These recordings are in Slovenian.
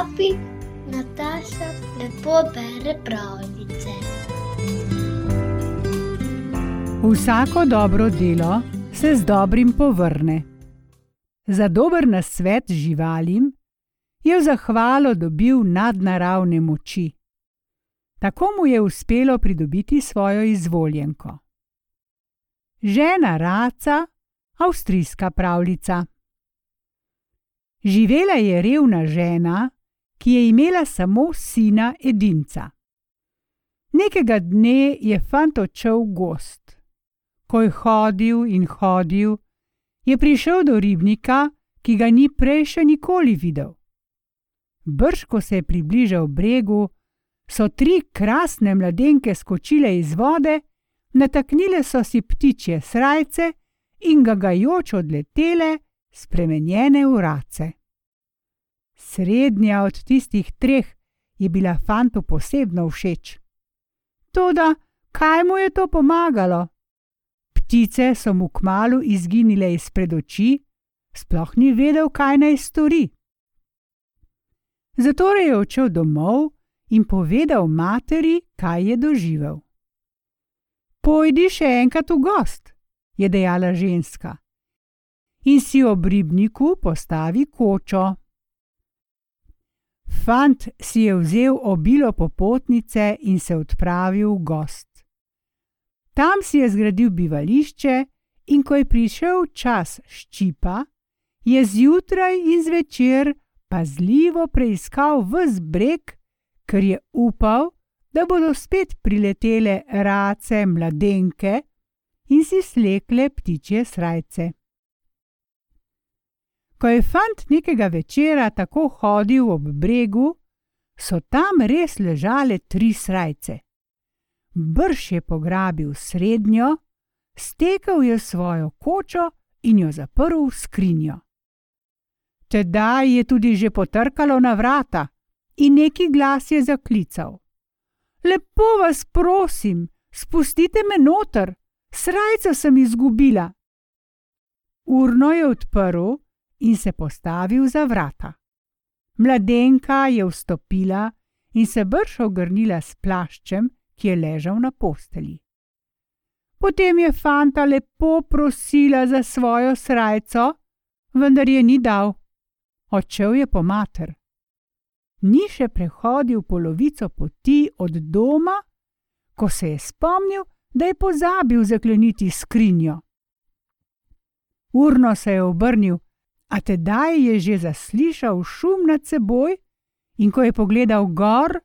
Papi, Nataša, lepo bere pravljice. Vsako dobro delo se z dobrim povrne. Za dober nasvet živalim je v zahvalo dobil nadnaravne moči. Tako mu je uspelo pridobiti svojo izvoljenko. Žena Raca, avstrijska pravljica. Živela je revna žena, ki je imela samo sina edinca. Nekega dne je fant odšel v gost. Ko je hodil in hodil, je prišel do ribnika, ki ga ni prej še nikoli videl. Brž, ko se je približal bregu, so tri krasne mladenke skočile iz vode, nataknile so si ptičje srajce in gagajoč odletele, spremenjene v race. Srednja od tistih treh je bila fantu posebno všeč. Toda, kaj mu je to pomagalo? Ptice so mu kmalo izginile izpred oči, sploh ni vedel, kaj naj stori. Zato je odšel domov in povedal materi, kaj je doživel. Pojdi še enkrat v gost, je dejala ženska, in si ob ribniku postavi kočo. Fant si je vzel obilo popotnice in se odpravil v gost. Tam si je zgradil bivališče, in ko je prišel čas ščipa, je zjutraj in zvečer pazljivo preiskal vse breg, ker je upal, da bodo spet priletele race mladenke in si slekle ptičje srajce. Ko je fant nekega večera tako hodil ob bregu, so tam res ležale tri srajce. Brž je pograbil srednjo, stekel je svojo kočo in jo zaprl v skrinjo. Tedaj je tudi že potrkalo na vrata in neki glas je zaklical: Lepo vas prosim, spustite me noter, srajco sem izgubila. Urno je odprl in se postavil za vrata. Mladenka je vstopila in se brž ogrnila s plaščem, ki je ležal na posteli. Potem je fanta lepo prosila za svojo srajco, vendar je ni dal. Odšel je po mater ni še prehodil polovico poti od doma, ko se je spomnil, da je pozabil zakleniti skrinjo. Urno se je obrnil, a tedaj je že zaslišal šum nad seboj, in ko je pogledal gor,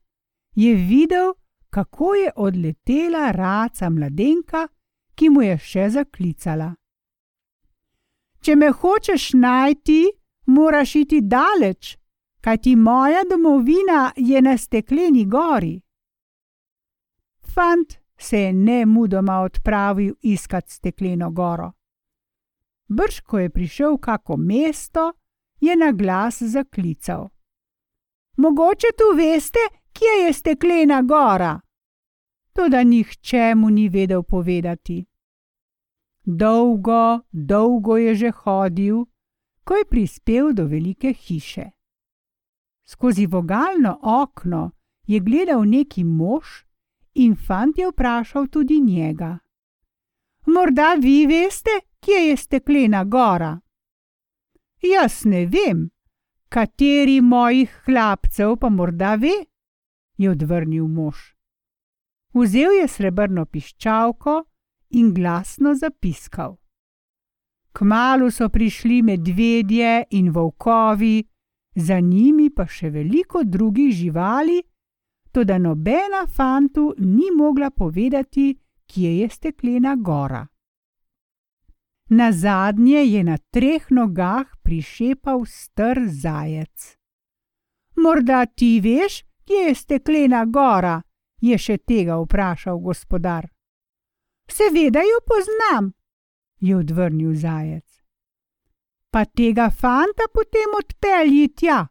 je videl, kako je odletela raca mladenka, ki mu je še zaklicala. Če me hočeš najti, moraš iti daleč, kajti moja domovina je na stekleni gori. Fant se je ne mudoma odpravil iskat stekleno goro. Brž, ko je prišel v kako mesto, je na glas zaklical: Mogoče tu veste, kje je steklena gora? Toda nihče mu ni vedel povedati. Dolgo, dolgo je že hodil, ko je prispel do velike hiše. Skozi vogalno okno je gledal neki mož in fant je vprašal tudi njega. Morda vi veste, kje je steklena gora? Jaz ne vem, kateri mojih hlapcev pa morda ve, je odvrnil mož. Vzel je srebrno piščalko in glasno zapiskal. Kmalu so prišli medvedje in volkovi, za njimi pa še veliko drugih živali, toda nobena fantu ni mogla povedati, kje je steklena gora. Na zadnje je na treh nogah prišepal str zajec. Morda ti veš, kje je steklena gora? je še tega vprašal gospodar. Seveda jo poznam, je odvrnil zajec pa tega fanta potem odpelji tja,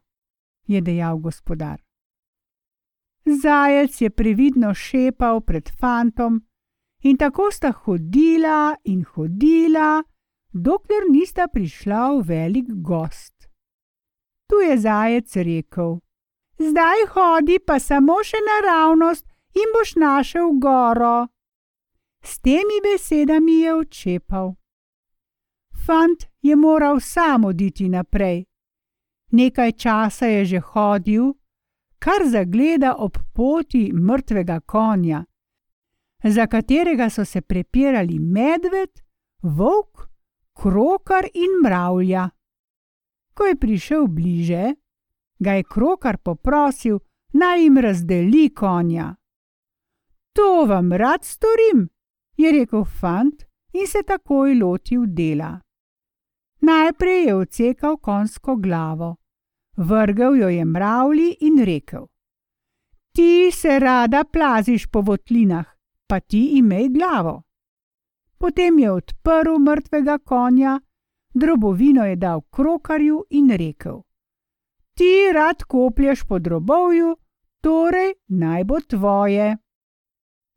je dejal gospodar. Zajec je previdno šepal pred fantom in tako sta hodila in hodila, dokler nista prišla v velik gost. Tu je zajec rekel: zdaj hodi pa samo še naravnost in boš našel goro. S temi besedami je odšepal. Fant je moral sam oditi naprej. Nekaj časa je že hodil, kar zagleda ob poti mrtvega konja, za katerega so se prepirali medved, volk, krokar in mravlja. Ko je prišel bliže, ga je krokar poprosil, naj jim razdeli konja. To vam rad storim, je rekel fant in se takoj lotil dela. Najprej je odsekal konsko glavo, vrgel jo je mravlji in rekel: Ti se rada plaziš po votlinah, pa ti imej glavo. Potem je odprl mrtvega konja, drobovino je dal krokarju in rekel: Ti rad koplješ po drobovju, torej naj bo tvoje.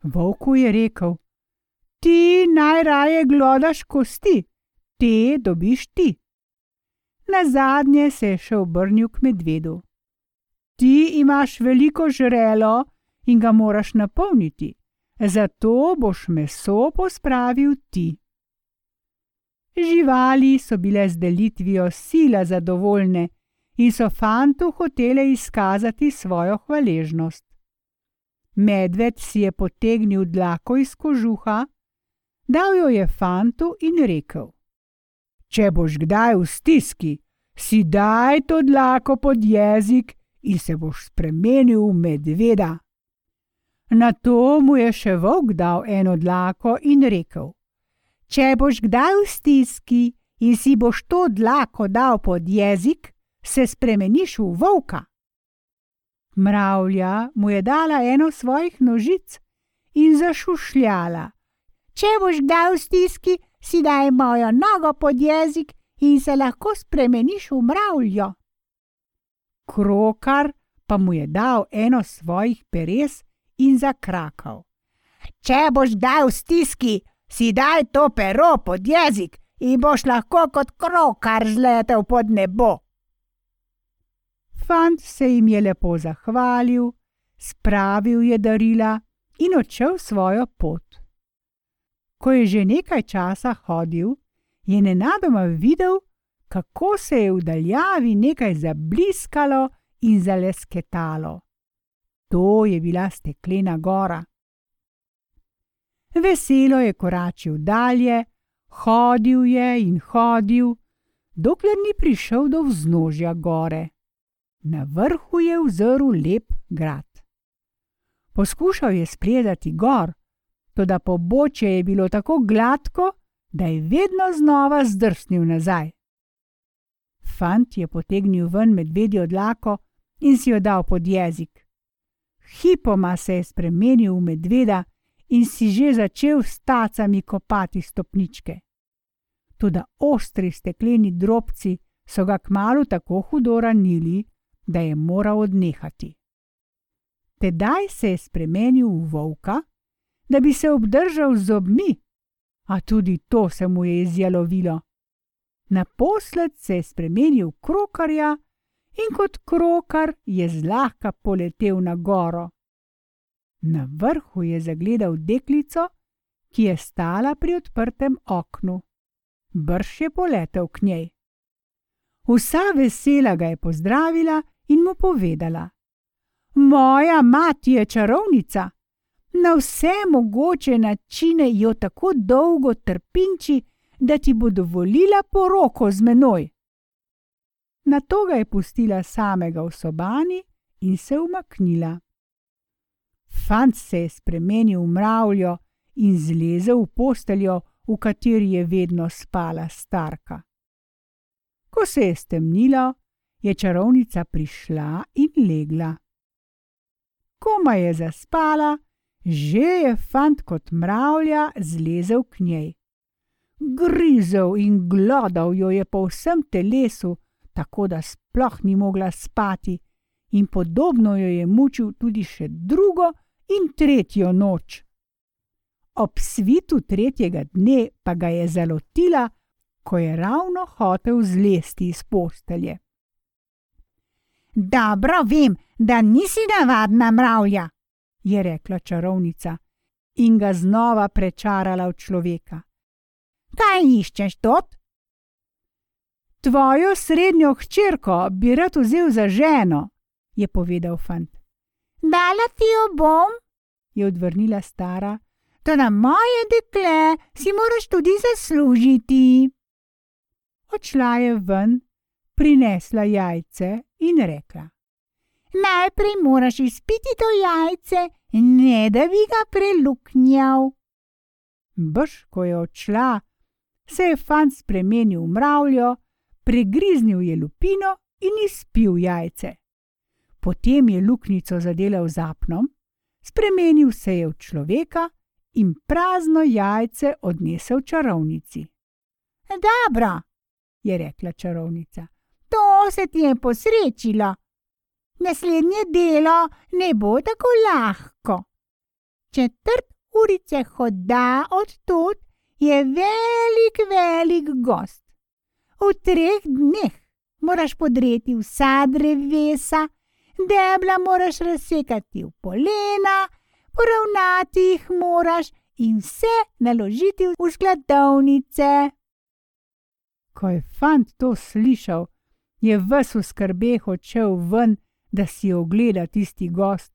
Volku je rekel: Ti najraje glodaš kosti, te dobiš ti. Na zadnje se je še obrnil k medvedu. Ti imaš veliko žrelo in ga moraš napolniti, zato boš meso pospravil ti. Živali so bile z delitvijo sila zadovoljne in so fantu hotele izkazati svojo hvaležnost. Medved si je potegnil dlako iz kožuha, dal jo je fantu in rekel: Če boš kdaj v stiski, si daj to dlako pod jezik in se boš spremenil v medveda. Na to mu je še volk dal eno dlako in rekel: Če boš kdaj v stiski in si boš to dlako dal pod jezik, se spremeniš v volka. Mravlja mu je dala eno svojih nožic in zašušljala. Če boš kdaj v stiski, si daj mojo nogo pod jezik in se lahko spremeniš v mravljo. Krokar pa mu je dal eno svojih peres in zakrakal. Če boš kdaj v stiski, si daj to pero pod jezik in boš lahko kot krokar zletel pod nebo. Fant se jim je lepo zahvalil, spravil je darila in odšel svojo pot. Ko je že nekaj časa hodil, je nenadoma videl, kako se je v daljavi nekaj zabliskalo in zalesketalo. To je bila steklena gora. Veselo je koračil dalje, hodil je in hodil, dokler ni prišel do vznožja gore. Na vrhu je vzrl lep grad. Poskušal je spredati gor, toda pobočje je bilo tako gladko, da je vedno znova zdrsnil nazaj. Fant je potegnil ven medvedjo dlako in si jo dal pod jezik. Hipoma se je spremenil v medveda in si že začel s tacami kopati stopničke. Toda ostri stekleni drobci so ga kmalo tako hudo ranili, da je moral odnehati. Tedaj se je spremenil v volka, da bi se obdržal z zobmi, a tudi to se mu je izjalovilo. Naposled se je spremenil v krokarja in kot krokar je zlahka poletel na goro. Na vrhu je zagledal deklico, ki je stala pri odprtem oknu. Brž je poletel k njej. Vsa vesela ga je pozdravila in mu povedala: Moja mati je čarovnica, na vse mogoče načine jo tako dolgo trpinči, da ti bo dovolila poroko z menoj. Na to ga je pustila samega v sobani in se umaknila. Fant se je spremenil v mravljo in zlezel v posteljo, v kateri je vedno spala starka. Ko se je stemnilo, je čarovnica prišla in legla. Koma je zaspala, že je fant kot mravlja zlezel k njej. Grizel in glodal jo je po vsem telesu, tako da sploh ni mogla spati, in podobno jo je mučil tudi še drugo in tretjo noč. Ob svitu tretjega dne pa ga je zalotila, ko je ravno hotel zlesti iz postelje. Dobro vem, da nisi navadna mravlja, je rekla čarovnica in ga znova prečarala v človeka. Kaj iščeš tot? Tvojo srednjo hčerko bi rad vzel za ženo, je povedal fant. Dala ti jo bom, je odvrnila stara, to na moje dekle si moraš tudi zaslužiti. Odšla je ven, prinesla jajce in rekla: Najprej moraš izpiti to jajce, ne da bi ga preluknjal. Brž, ko je odšla, se je fant spremenil v mravljo, pregriznil je lupino in izpil jajce. Potem je luknjico zadelal z apnom, spremenil se je v človeka in prazno jajce odnesel čarovnici. Dobro, je rekla čarovnica, to se ti je posrečilo. Naslednje delo ne bo tako lahko. Četrt urice hoda od tod je velik, velik gost. V treh dneh moraš podreti vsa drevesa, debla moraš razsekati v polena, poravnati jih moraš in vse naložiti v skladovnice. Ko je fant to slišal, je ves v skrbeh odšel ven, da si ogleda tisti gost.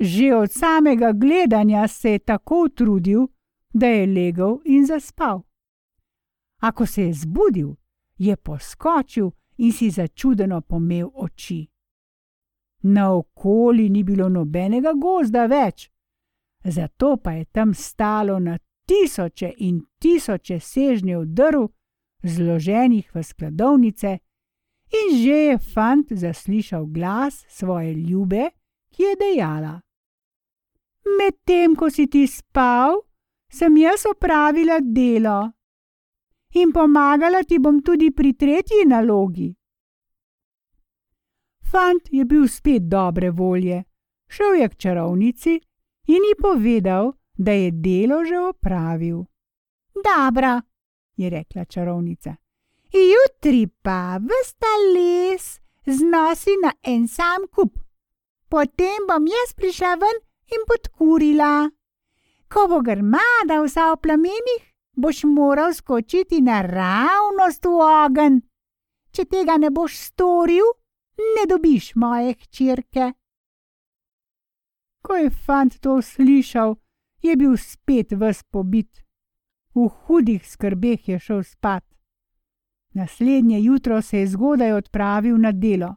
Že od samega gledanja se je tako utrudil, da je legel in zaspal. A ko se je zbudil, je poskočil in si začudeno pomel oči. Naokoli ni bilo nobenega gozda več, zato pa je tam stalo na tisoče in tisoče sežnjev drv, zloženih v skladovnice, in že je fant zaslišal glas svoje ljube, ki je dejala: Medtem ko si ti spal, sem jaz opravila delo in pomagala ti bom tudi pri tretji nalogi. Fant je bil spet dobre volje, šel je k čarovnici in ji povedal, da je delo že opravil. Dobro, je rekla čarovnica. Jutri pa vsta les znosi na en sam kup. Potem bom jaz prišla ven in podkurila. Ko bo grmada vsa v plamenih, boš moral skočiti naravnost v ogen. Če tega ne boš storil, ne dobiš moje hčerke. Ko je fant to slišal, je bil spet ves pobit. V hudih skrbeh je šel spat. Naslednje jutro se je zgodaj odpravil na delo.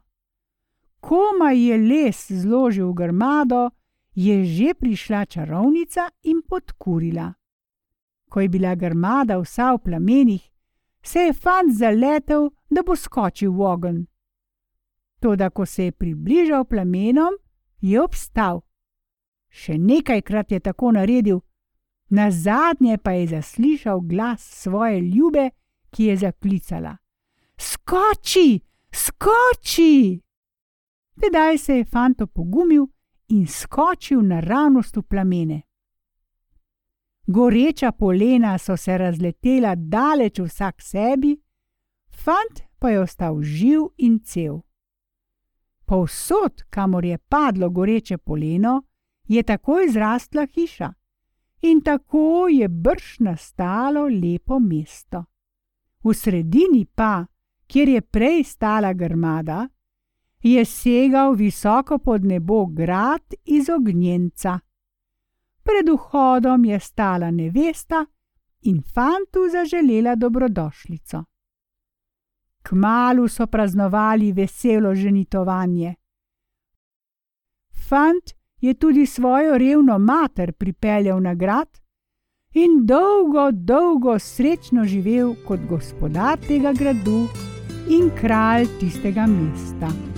Komaj je les zložil v grmado, je že prišla čarovnica in podkurila. Ko je bila grmada vsa v plamenih, se je fant zaletel, da bo skočil v ogen. Toda, ko se je približal plamenom, je obstal. Še nekajkrat je tako naredil, na zadnje pa je zaslišal glas svoje ljube, ki je zaklicala: Skoči, skoči! Tedaj se je fant opogumil in skočil naravnost v plamene. Goreča polena so se razletela daleč vsak sebi, fant pa je ostal živ in cel. Povsod, kamor je padlo goreče poleno, je takoj zrastla hiša in tako je brž nastalo lepo mesto. V sredini pa, kjer je prej stala grmada, je segal visoko pod nebo grad iz ognjenca. Pred vhodom je stala nevesta in fantu zaželela dobrodošlico. Kmalu so praznovali veselo ženitovanje. Fant je tudi svojo revno mater pripeljal na grad in dolgo, dolgo srečno živel kot gospodar tega gradu in kralj tistega mesta.